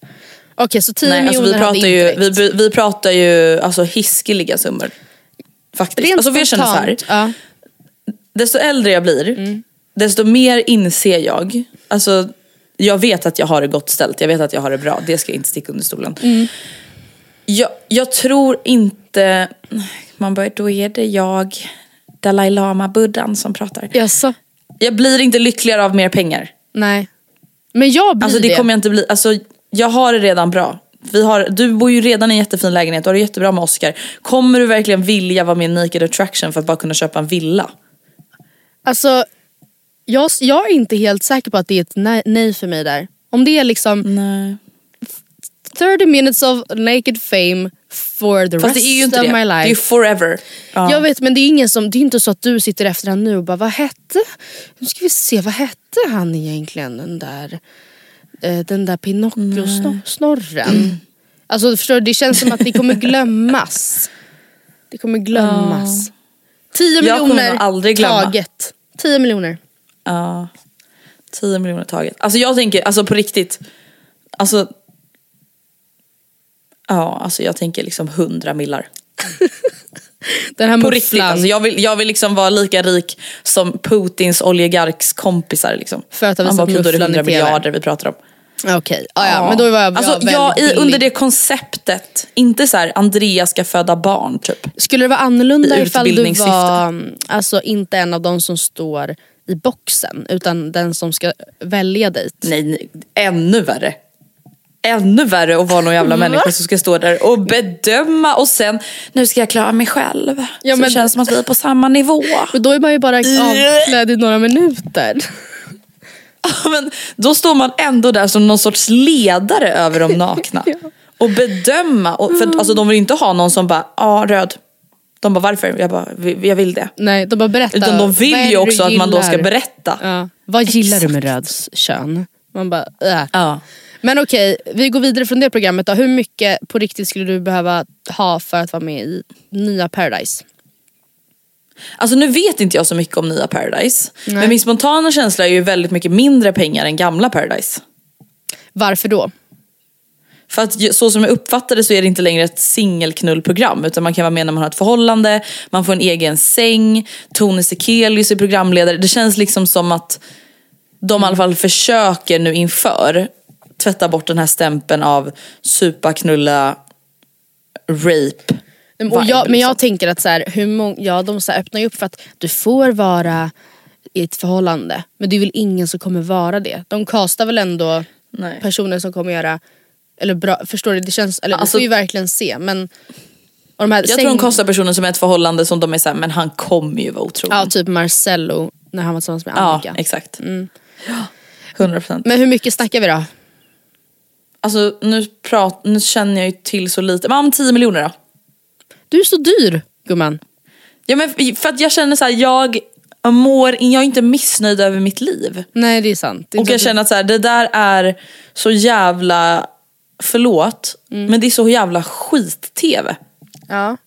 Okej så 10 Nej, alltså miljoner vi pratar ju, vi, vi pratar ju alltså hiskeliga summor. Faktiskt. Rent alltså jag känner så här, ja. Desto äldre jag blir, Mm. desto mer inser jag, alltså jag vet att jag har det gott ställt, jag vet att jag har det bra, det ska jag inte sticka under stolen. Mm. Jag, jag tror inte, man bara, då är det jag, Dalai Lama-buddhan som pratar. Jaså? Jag blir inte lyckligare av mer pengar. Nej. Men jag blir Alltså det det. kommer jag inte bli, alltså jag har det redan bra. Vi har, du bor ju redan i en jättefin lägenhet, du har det jättebra med Oscar. Kommer du verkligen vilja vara med i Naked Attraction för att bara kunna köpa en villa? Alltså, jag, jag är inte helt säker på att det är ett nej, nej för mig där. Om det är liksom Nej. 30 minutes of naked fame for the Fast rest det är ju inte of det, my det är ju life. forever. Ja. Jag vet men det är ingen som, det är inte så att du sitter efter han nu och bara vad hette, nu ska vi se vad hette han egentligen den där, eh, den där Pinocchio-snorren. <clears throat> Alltså förstår du, det känns som att det kommer glömmas. Det kommer glömmas. 10 Jag kommer miljoner nog aldrig glömma. taget. 10 miljoner. Ja. 10 miljoner taget. Alltså jag tänker, alltså på riktigt. Alltså. Ja, alltså jag tänker liksom 100 millar. <laughs> Den här På riktigt, alltså jag, vill, jag vill liksom vara lika rik som Putins oligarks kompisar. Liksom. För att ha visat bara, "Okej, då är det mufflan i 100 TV." miljarder vi pratar om. Okej, ja, ja. men då var jag, alltså, jag i, under det konceptet. Inte så här, Andreas ska föda barn typ. Skulle det vara annorlunda I ifall du var mm, alltså, inte en av de som står i boxen utan den som ska välja dit? Nej, nej, ännu värre. Ännu värre att vara någon jävla människa som ska stå där och bedöma och sen, nu ska jag klara mig själv. Ja, så men- det känns som att vi är på samma nivå. Men då är man ju bara <laughs> avklädd i några minuter. <laughs> Men då står man ändå där som någon sorts ledare över de nakna. <laughs> Och bedöma. Och, för, alltså, de vill inte ha någon som bara, ja röd. De bara varför? Jag bara, "Vi- jag vill det. Nej, de bara berätta. Utan de vill ju också att man då ska berätta. Ja. Vad gillar du med röds kön? Man bara, äh. Ja. Men okej, vi går vidare från det programmet då. Hur mycket på riktigt skulle du behöva ha för att vara med i nya Paradise? Alltså nu vet inte jag så mycket om nya Paradise. Nej. Men min spontana känsla är ju väldigt mycket mindre pengar än gamla Paradise. Varför då? För att så som jag uppfattar det så är det inte längre ett singelknullprogram utan man kan vara med när man har ett förhållande, man får en egen säng, Tone Sekelius är programledare. Det känns liksom som att de i alla fall försöker nu inför tvätta bort den här stämpeln av supa, knulla, rape. Och jag, men liksom. jag tänker att så här, hur många, ja, de så här öppnar ju upp för att du får vara i ett förhållande. Men det är väl ingen som kommer vara det. De kastar väl ändå Nej. personer som kommer göra, eller bra, förstår du? Det känns, eller Alltså- det får ju verkligen se. Men, och de här Jag tror de kostar personer som är ett förhållande som de är såhär, men han kommer ju vara otrogen. Ja, typ Marcello när han var tillsammans med Ja, Annika. exakt. Ja, 100%. Men hur mycket snackar vi då? Alltså nu, prat, nu känner jag ju till så lite. Men om 10 miljoner då? Du är så dyr. gumman. Ja, men för att jag känner så här, jag mår, jag är inte missnöjd över mitt liv. Nej det är sant. Det är Och jag känner att så här, det där är så jävla, förlåt, Mm. men det är så jävla skit-tv. Ja.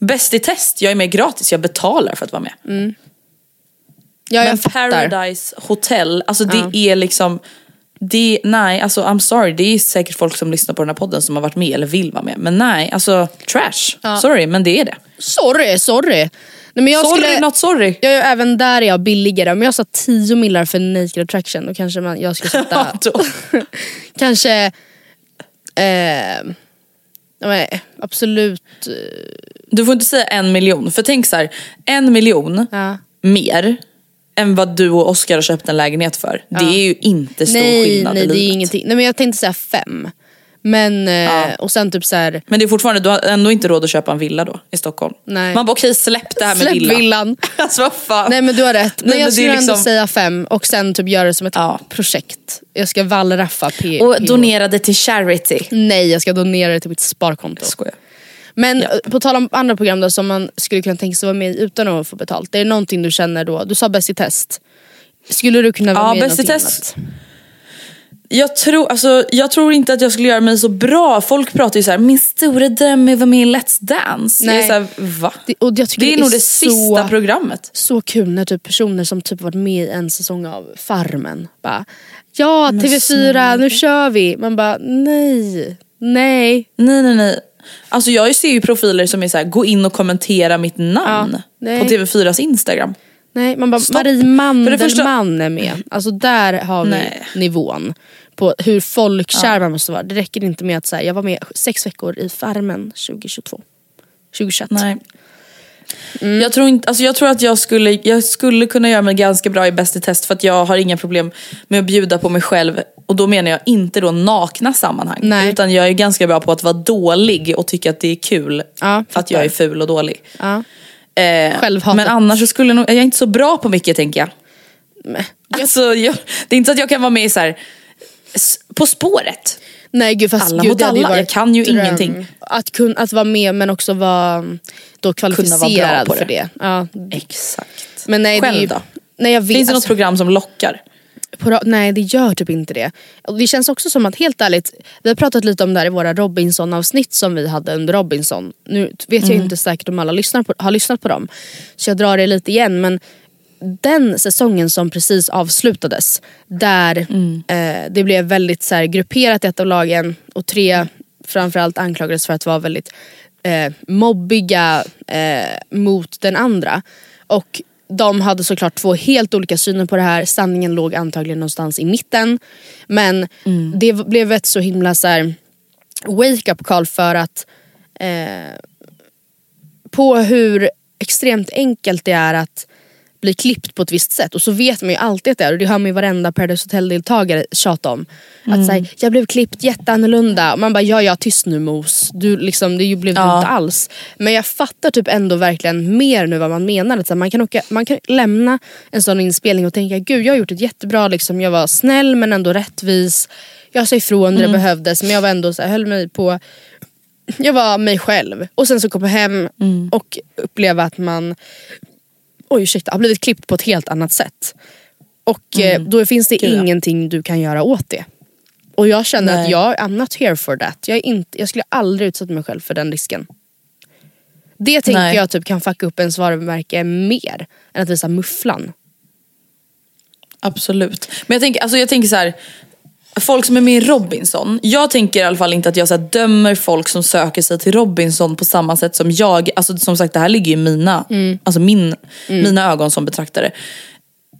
Bäst i test, jag är med gratis, jag betalar för att vara med. Ja, jag men. Paradise Hotel, alltså det Ja. är liksom det, nej, alltså I'm sorry, det är säkert folk som lyssnar på den här podden som har varit med eller vill vara med. Men nej, alltså trash. Sorry, men det är det. Sorry, sorry. Nej, men jag sorry, skulle, not sorry. jag även där är jag billigare. Om jag sa 10 millar för Naked Attraction då kanske man, jag skulle <laughs> sätta <laughs> kanske eh, ja, men, absolut eh, Du får inte säga en miljon, för tänk så här, en miljon ja. mer än vad du och Oscar har köpt en lägenhet för. Det är ju inte stor Nej, skillnad nej i det är livet. ingenting. Nej men jag tänkte säga fem. Men, eh, och sen typ så här, Men det är fortfarande, du har ändå inte råd att köpa en villa då i Stockholm. Nej. Man bara okej släpp det här med släpp villa. villan. <laughs> alltså vad fan. Nej men du har rätt. Nej, Nej, jag men det skulle är ändå liksom- säga fem och sen typ göra det som ett Ja. projekt. Jag ska wallraffa P. och donera det till charity. Nej jag ska donera det till mitt sparkonto. Skojar. Men eh, på tal om andra program då som man skulle kunna tänka sig vara med i utan att få betalt. Är det någonting du känner då? Du sa Bäst i test. Skulle du kunna vara Ja, med i någonting test. annat? Jag tror, alltså, jag tror inte att jag skulle göra mig så bra. Folk pratar ju så här: min stora dröm är att vara med i Let's Dance. Nej. Jag är så här, va? Det, och jag tycker Det är nog det så, sista programmet. så kul när typ personer som typ varit med i en säsong av Farmen bara Ja TV4 nu kör vi. Man bara nej, nej. Nej nej nej. Alltså jag ser ju profiler som är så här: gå in och kommentera mitt namn Ja, på TV4s Instagram. Nej, man bara, Stopp. Marie Mandelmann första- är med. Alltså där har vi Nej. nivån. På hur folkkär man måste vara. Det räcker inte med att säga jag var med sex veckor i Farmen 2022. 2021. Nej. Jag, tror inte, alltså jag tror att jag skulle, jag skulle kunna göra mig ganska bra i Bäst i test för att jag har inga problem med att bjuda på mig själv. Och då menar jag inte då nakna sammanhang. Nej. Utan jag är ganska bra på att vara dålig och tycka att det är kul Ja, att fattar. jag är ful och dålig. Ja. Eh, men annars så skulle nog, jag är inte så bra på mycket tänker jag. Men, Alltså, jag, det är inte så att jag kan vara med i så här, På spåret. nej gud fast Alla gud, mot alla. Jag kan ju dröm. ingenting. Att, kun, att vara med men också vara mm, då vara kvalificerad på för det. det. Ja. Exakt. Men nej, Själv ju, då? Nej, jag vet, Finns det något program som lockar? På, ra- nej det gör typ inte det. Och det känns också som att helt ärligt, vi har pratat lite om det här i våra Robinson avsnitt som vi hade under Robinson. Nu vet jag inte säkert om alla lyssnar på, har lyssnat på dem. Så jag drar det lite igen men den säsongen som precis avslutades där eh, det blev väldigt så här, grupperat i ett av lagen och tre framförallt anklagades för att vara väldigt eh, mobbiga eh, mot den andra. Och de hade såklart två helt olika syner på det här. Sanningen låg antagligen någonstans i mitten. Men det blev ett så himla så här, wake up call för att eh, på hur extremt enkelt det är att bli klippt på ett visst sätt. Och så vet man ju alltid att det är och det hör man ju varenda Paradise Hotel-deltagare tjata om. Att säga, jag blev klippt jätteannorlunda. Och man bara, ja ja tyst nu mos. Du, liksom, det blev Ja. inte alls. Men jag fattar typ ändå verkligen mer nu vad man menar. Att så här, man, kan åka, man kan lämna en sån inspelning och tänka, gud jag har gjort ett jättebra, liksom, jag var snäll men ändå rättvis. Jag sa ifrån när det behövdes men jag var ändå så här, höll mig på jag var mig själv. Och sen så komma hem och uppleva att man oj, ursäkta, har blivit klippt på ett helt annat sätt. Och eh, då finns det Gud, ingenting du kan göra åt det. Och jag känner att Nej. jag, I'm not here for that. Jag, är inte, jag skulle aldrig utsätta mig själv för den risken. Det tänker Nej. jag typ kan fucka upp ens varumärke mer än att visa mufflan. Absolut. Men jag tänker, alltså jag tänker så här. Folk som är med i Robinson. Jag tänker i alla fall inte att jag så dömer folk som söker sig till Robinson på samma sätt som jag. Alltså som sagt det här ligger i mina, alltså min, mina ögon som betraktare.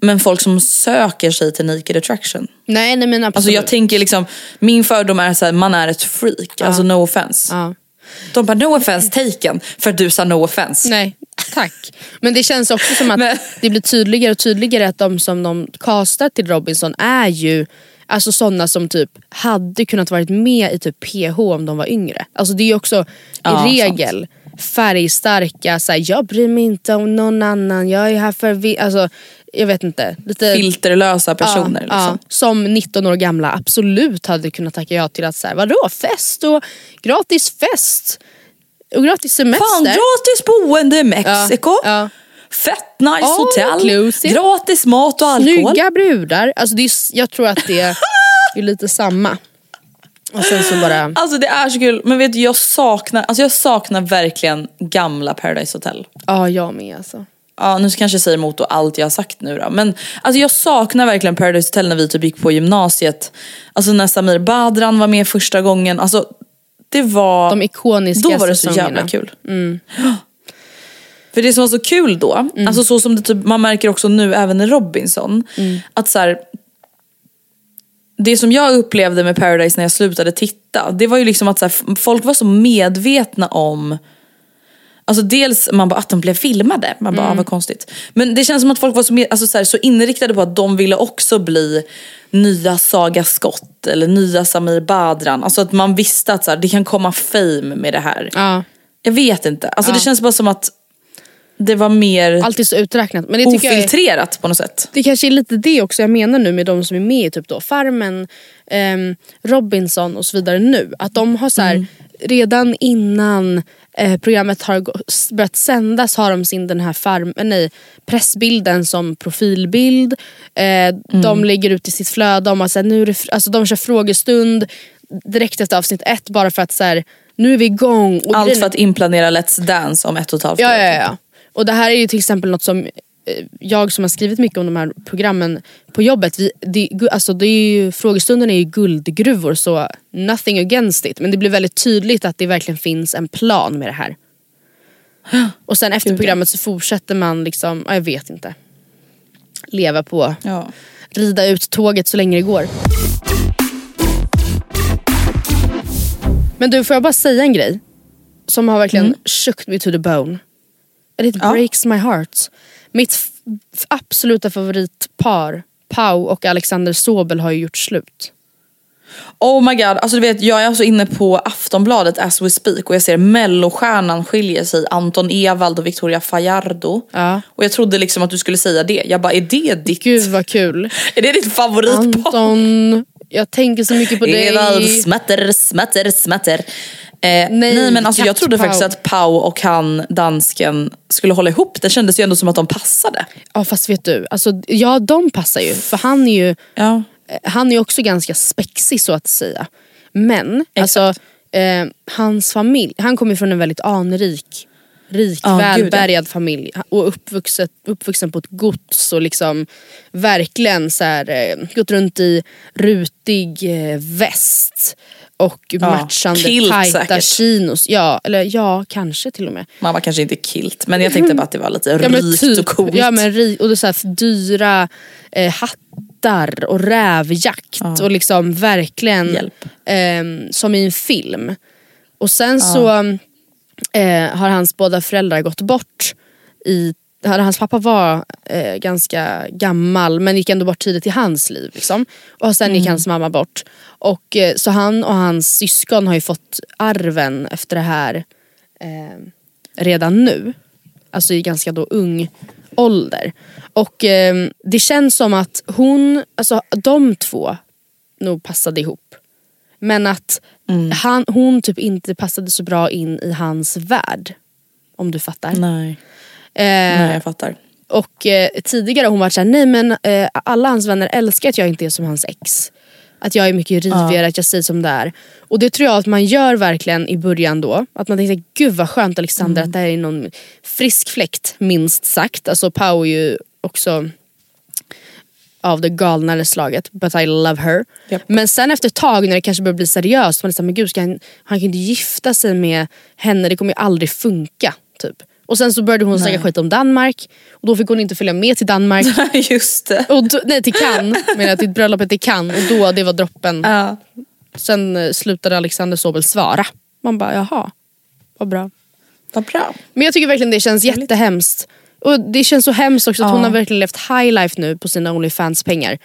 Men folk som söker sig till Naked Attraction. Nej, nej men absolut. Alltså jag tänker liksom, min fördom är att man är ett freak. Alltså no offense. ja. De bara no offense taken för att du sa no offense. Nej, tack. Men det känns också som att <laughs> Men- det blir tydligare och tydligare att de som de castar till Robinson är ju Alltså sådana som typ hade kunnat varit med i typ PH om de var yngre. Alltså det är också i Ja, regel färgstarka, så här, jag bryr mig inte om någon annan, jag är här för vi... Alltså, jag vet inte. Lite, Filterlösa personer ja, liksom. ja, som 19 år gamla absolut hade kunnat tacka ja till att säga vadå fest och gratis fest. Och gratis semester. Fan, gratis boende i Mexiko. Ja. Fett nice All hotell. inclusive. Gratis mat och alkohol. Snygga brudar. Alltså det är, jag tror att det är lite samma. Och sen så bara... Alltså det är så kul. Men vet du, jag saknar, alltså jag saknar verkligen gamla Paradise Hotel. Ja, jag med alltså. Ja, nu kanske jag säger emot då allt jag har sagt nu då. Men alltså jag saknar verkligen Paradise Hotel när vi typ gick på gymnasiet. Alltså när Samir Badran var med första gången. Alltså det var... De ikoniska Då var det så säsongerna. jävla kul. För det som var så kul då, alltså så som det typ, man märker också nu även i Robinson. Att så här, det som jag upplevde med Paradise när jag slutade titta, det var ju liksom att så här, folk var så medvetna om Alltså dels man bara att de blev filmade, man bara ah, vad konstigt. Men det känns som att folk var så, alltså så, här, så inriktade på att de ville också bli nya Saga Skott eller nya Samir Badran. Alltså att man visste att så här, det kan komma fame med det här. Ja. Jag vet inte, alltså det känns bara som att det var mer Allt är så uträknat. Men det tycker jag är, ofiltrerat på något sätt. det kanske är lite det också jag menar nu med de som är med i typ då Farmen, ehm, Robinson och så vidare nu. Att de har så här, redan innan eh, programmet har börjat sändas har de sin den här farm, eh, nej, pressbilden som profilbild. Eh, De lägger ut i sitt flöde om att nu det, alltså, de kör frågestund direkt efter avsnitt ett bara för att så här, nu är vi igång. Och Allt för att implanera Let's Dance om ett och ett halvt Ja, år. ja, ja. Och det här är ju till exempel något som eh, jag som har skrivit mycket om de här programmen på jobbet, vi, det, alltså det är ju, frågestunden är ju guldgruvor så nothing against it. Men det blir väldigt tydligt att det verkligen finns en plan med det här. <gasps> Och sen efter Gud, programmet så fortsätter man liksom, ja, jag vet inte. Leva på, Ja. rida ut tåget så länge det går. Men du, får jag bara säga en grej? Som har verkligen shook me to the bone. And it. Ja. breaks my heart. Mitt absoluta favoritpar, Pau och Alexander Sobel har ju gjort slut. Oh my god, alltså du vet jag är alltså inne på Aftonbladet as we speak och jag ser mellostjärnan skiljer sig, Anton Ewald och Victoria Fajardo. Ja. Och jag trodde liksom att du skulle säga det. Jag bara, är det ditt, Gud vad kul. <laughs> är det ditt favoritpar? Anton, jag tänker så mycket på dig. Ewald, smatter, smatter, smatter. Eh, nej, men alltså jag trodde katt-Pau. faktiskt att Pau och han, dansken, skulle hålla ihop. Det kändes ju ändå som att de passade. Ja fast vet du, alltså, ja de passar ju. För han är ju Ja. eh, han är också ganska spexig så att säga. Men alltså, eh, hans familj, han kommer från en väldigt anrik, rik, ja. välbärgad familj. Och uppvuxen, uppvuxen på ett gods och liksom verkligen så här, eh, gått runt i rutig eh, väst. Och matchande kilt tajta säkert. chinos. Ja, eller ja, kanske till och med. Man var kanske inte kilt, men jag tänkte bara att det var lite Ja, rikt typ, och coolt. Ja men ri- och så här dyra eh, hattar och rävjakt och liksom verkligen ehm, som i en film. Och sen så eh, har hans båda föräldrar gått bort. I, hans pappa var eh, ganska gammal men gick ändå bort tidigt i hans liv. Liksom. Och sen gick hans mamma bort. Och, eh, så han och hans syskon har ju fått arven efter det här eh, redan nu. Alltså i ganska då ung ålder. Och eh, det känns som att hon, alltså de två nog passade ihop. Men att han, hon typ inte passade så bra in i hans värld. Om du fattar. Nej. Eh, Nej, jag fattar. och eh, tidigare har hon varit såhär, nej men eh, alla hans vänner älskar att jag inte är som hans ex. Att jag är mycket rivigare, att jag säger som det är. Och det tror jag att man gör verkligen i början då. Att man tänker, gud vad skönt Alexander att det här är någon frisk fläkt minst sagt. Alltså Pau är ju också av det galnare slaget. But I love her. Japp. Men sen efter ett tag när det kanske börjar bli seriöst. Man är såhär, men gud ska han, han kan ju inte gifta sig med henne. Det kommer ju aldrig funka. Typ. Och sen så började hon snacka skit om Danmark. Och då fick hon inte följa med till Danmark. <laughs> Just det. och då, nej till Cannes. <laughs> Menar till bröllopet i Cannes. Och då, det var droppen. Ja. Sen eh, slutade Alexander Sobel svara. Man bara jaha, vad bra. Vad bra. Men jag tycker verkligen det känns jättehemskt. Och det känns så hemskt också att hon har verkligen levt high life nu på sina Onlyfans-pengar.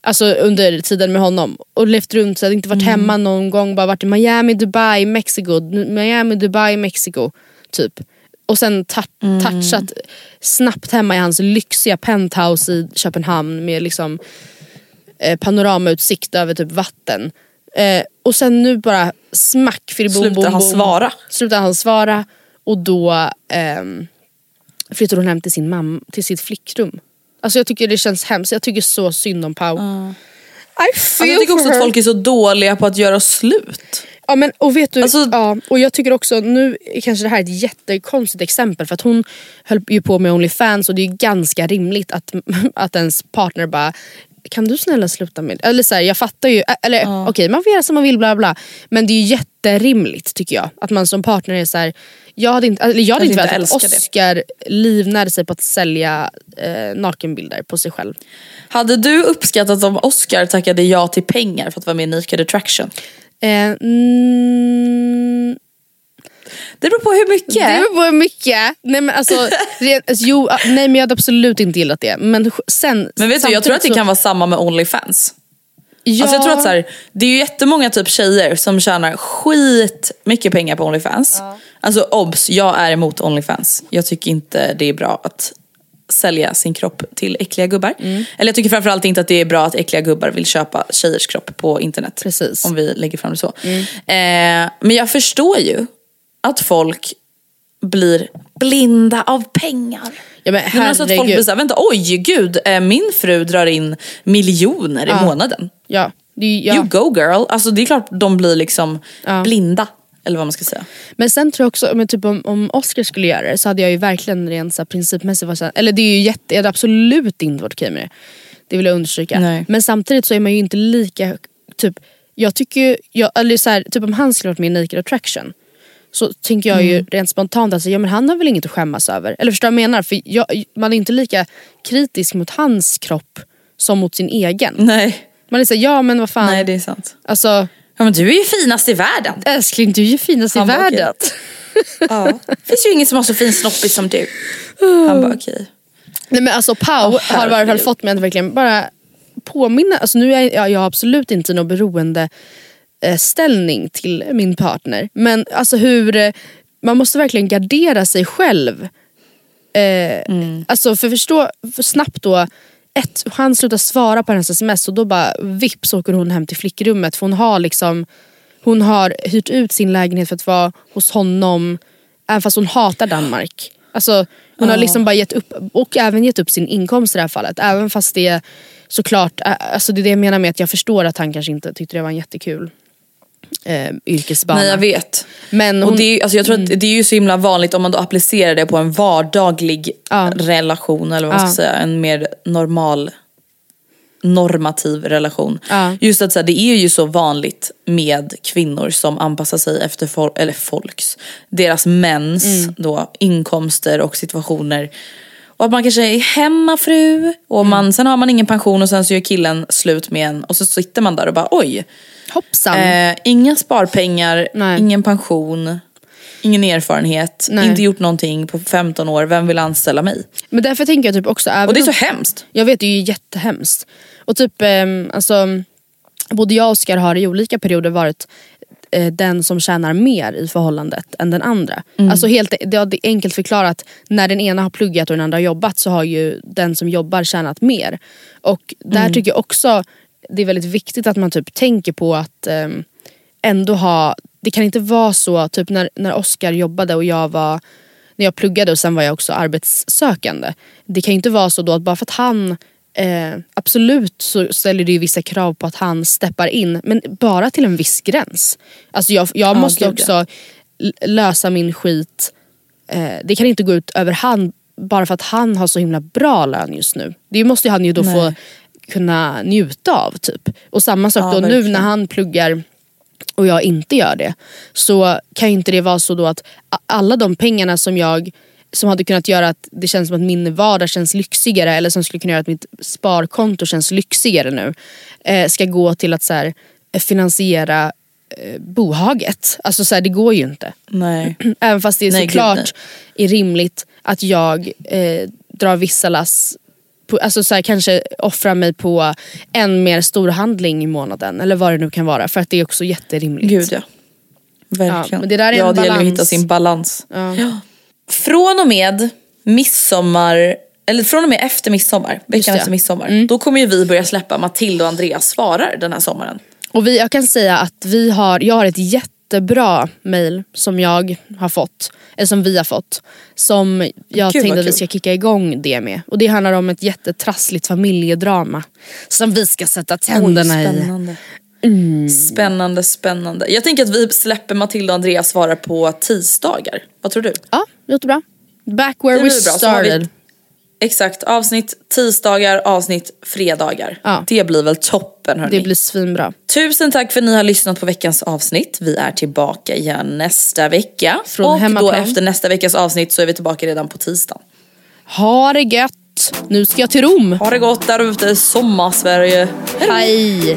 Alltså under tiden med honom. Och levt runt, så inte varit hemma någon gång. Bara varit i Miami, Dubai, Mexiko. Miami, Dubai, Mexiko. Typ. Och sen ta- touchat snabbt hemma i hans lyxiga penthouse i Köpenhamn med liksom eh, panoramautsikt över typ vatten. Eh, och sen nu bara smack för bom, Slutar han svara? Slutar han svara och då ehm, flyttar hon hem till sin mamma, till sitt flickrum. Alltså jag tycker det känns hemskt, jag tycker så synd om Pau. I feel Alltså, jag tycker också att folk är så dåliga på att göra slut. Ja men och vet du, Alltså- ja, och jag tycker också, nu kanske det här är ett jättekonstigt exempel för att hon höll ju på med Onlyfans och det är ju ganska rimligt att, <laughs> att ens partner bara kan du snälla sluta med Eller så här, jag fattar ju, eller okej man får göra som man vill bla bla men det är ju jätterimligt tycker jag. Att man som partner är så här, jag hade inte, eller jag hade inte velat att det. Oscar livnärde sig på att sälja eh, nakenbilder på sig själv. Hade du uppskattat om Oscar tackade ja till pengar för att vara med i Naked Attraction? Eh, mm, Det beror på hur mycket. Det beror på mycket. Nej men alltså, <laughs> rent, alltså jo, ah, nej men jag hade absolut inte gillat det. Men sen Men vet du, jag tror att det kan vara samma med Onlyfans. Ja, Alltså jag tror att så här, det är ju jättemånga typ tjejer som tjänar skit mycket pengar på Onlyfans. Alltså obs, jag är emot Onlyfans. Jag tycker inte det är bra att sälja sin kropp till äckliga gubbar. Mm. Eller jag tycker framförallt inte att det är bra att äckliga gubbar vill köpa tjejers kropp på internet. Precis. Mm. Om vi lägger fram det så. Eh, men jag förstår ju att folk blir blinda av pengar. Ja, men men alltså att folk herregud. blir såhär, vänta oj gud, eh, min fru drar in miljoner i månaden. ja, ju- ja. You go girl. Alltså det är klart de blir liksom Ja. blinda. Eller vad man ska säga. Men sen tror jag också, men typ om, om Oscar skulle göra det så hade jag ju verkligen rent så här, principmässigt varit så här, eller det är ju jätte, jag hade absolut inte varit okej med det. Det vill jag understryka. Nej. Men samtidigt så är man ju inte lika, typ, jag tycker ju, jag, eller så här, typ om han skulle varit med i Naked Attraction så tänker jag ju rent spontant att ja, men han har väl inget att skämmas över. Eller förstår du vad jag menar? För jag, man är inte lika kritisk mot hans kropp som mot sin egen. Nej. Man är såhär, ja men vad fan. Nej det är sant. Alltså Ja men du är ju finast i världen. älskling du är ju finast i Han bara, världen. Ja. <laughs> finns ju ingen som har så fin snoppis som du. Han bara okej. Nej men alltså Pau Åh, har i varje fall fått mig att verkligen bara påminna, alltså nu är jag, jag har absolut inte någon beroende eh, ställning till min partner. Men alltså hur, eh, man måste verkligen gardera sig själv. Eh, Alltså för förstå, för snabbt då, ett, han slutar svara på hennes sms och då bara vips åker hon hem till flickrummet för hon har liksom hon har hyrt ut sin lägenhet för att vara hos honom även fast hon hatar Danmark. Alltså, hon har liksom bara gett upp, och även gett upp sin inkomst i det här fallet. Även fast det såklart, alltså det är det jag menar med att jag förstår att han kanske inte tyckte det var jättekul eh, yrkesbana. Nej jag vet. Men och hon, Mm. det, är, alltså jag tror att det är ju så himla vanligt om man då applicerar det på en vardaglig Ja. relation eller vad man ska Ja. säga. En mer normal normativ relation. Ja. Just att så här, det är ju så vanligt med kvinnor som anpassar sig efter fol- eller folks, deras mäns Mm. då, inkomster och situationer. Och att man kanske är hemmafru och Mm. man, sen har man ingen pension och sen så gör killen slut med en och så sitter man där och bara oj. Hoppsan. Eh, inga sparpengar, Nej. ingen pension, ingen erfarenhet, Nej. inte gjort någonting på 15 år, vem vill anställa mig? Men därför tänker jag typ också, Och det är så hemskt. Jag vet, det är ju jättehemskt. Och typ, ehm, alltså, både jag och Oskar har i olika perioder varit eh, den som tjänar mer i förhållandet än den andra. Alltså helt, det är enkelt förklarat, när den ena har pluggat och den andra har jobbat så har ju den som jobbar tjänat mer. Och där tycker jag också det är väldigt viktigt att man typ tänker på att ehm, ändå ha, det kan inte vara så, typ när, när Oskar jobbade och jag var när jag pluggade och sen var jag också arbetssökande. Det kan ju inte vara så då att bara för att han Eh, absolut så ställer det ju vissa krav på att han steppar in men bara till en viss gräns. Alltså jag, jag Ja, måste gud, också lösa min skit. Eh, det kan inte gå ut över han bara för att han har så himla bra lön just nu. Det måste ju han ju då Nej. få kunna njuta av. typ. Och samma sak Ja, då nu när han pluggar och jag inte gör det så kan ju inte det vara så då att alla de pengarna som jag som hade kunnat göra att det känns som att min vardag känns lyxigare eller som skulle kunna göra att mitt sparkonto känns lyxigare nu eh, ska gå till att så här, eh, finansiera eh, bohaget. Alltså så här, det går ju inte. Nej. <clears throat> Även fast det är Nej, såklart är rimligt att jag eh, drar vissa lass på, alltså så här, kanske offrar mig på en mer stor handling i månaden eller vad det nu kan vara för att det är också jätterimligt. Gud ja. Verkligen. Ja, men det där är ja, en det gäller att balans. hitta sin balans. Ja. Från och med midsommar, eller från och med efter midsommar, veckan efter midsommar. Då kommer ju vi börja släppa Matilda och Andreas svarar den här sommaren. Och vi, jag kan säga att vi har, jag har ett jättebra mail som jag har fått, eller som vi har fått. Som jag vad tänkte att vi kul. ska kicka igång det med. Och det handlar om ett jättetrassligt familjedrama. Som vi ska sätta tänderna i. spännande. Spännande, spännande. Jag tänker att vi släpper Matilda och Andreas svarar på tisdagar. Vad tror du? Ja, det låter bra. Back where Det we started. Exakt, avsnitt tisdagar, avsnitt fredagar. Ja. Det blir väl toppen hörni. Det blir svinbra. Tusen tack för att ni har lyssnat på veckans avsnitt. Vi är tillbaka igen nästa vecka. Från och då hemmaplan. efter nästa veckas avsnitt så är vi tillbaka redan på tisdag. Ha det gött. Nu ska jag till Rom. Ha det gott där ute i sommarsverige. Hej.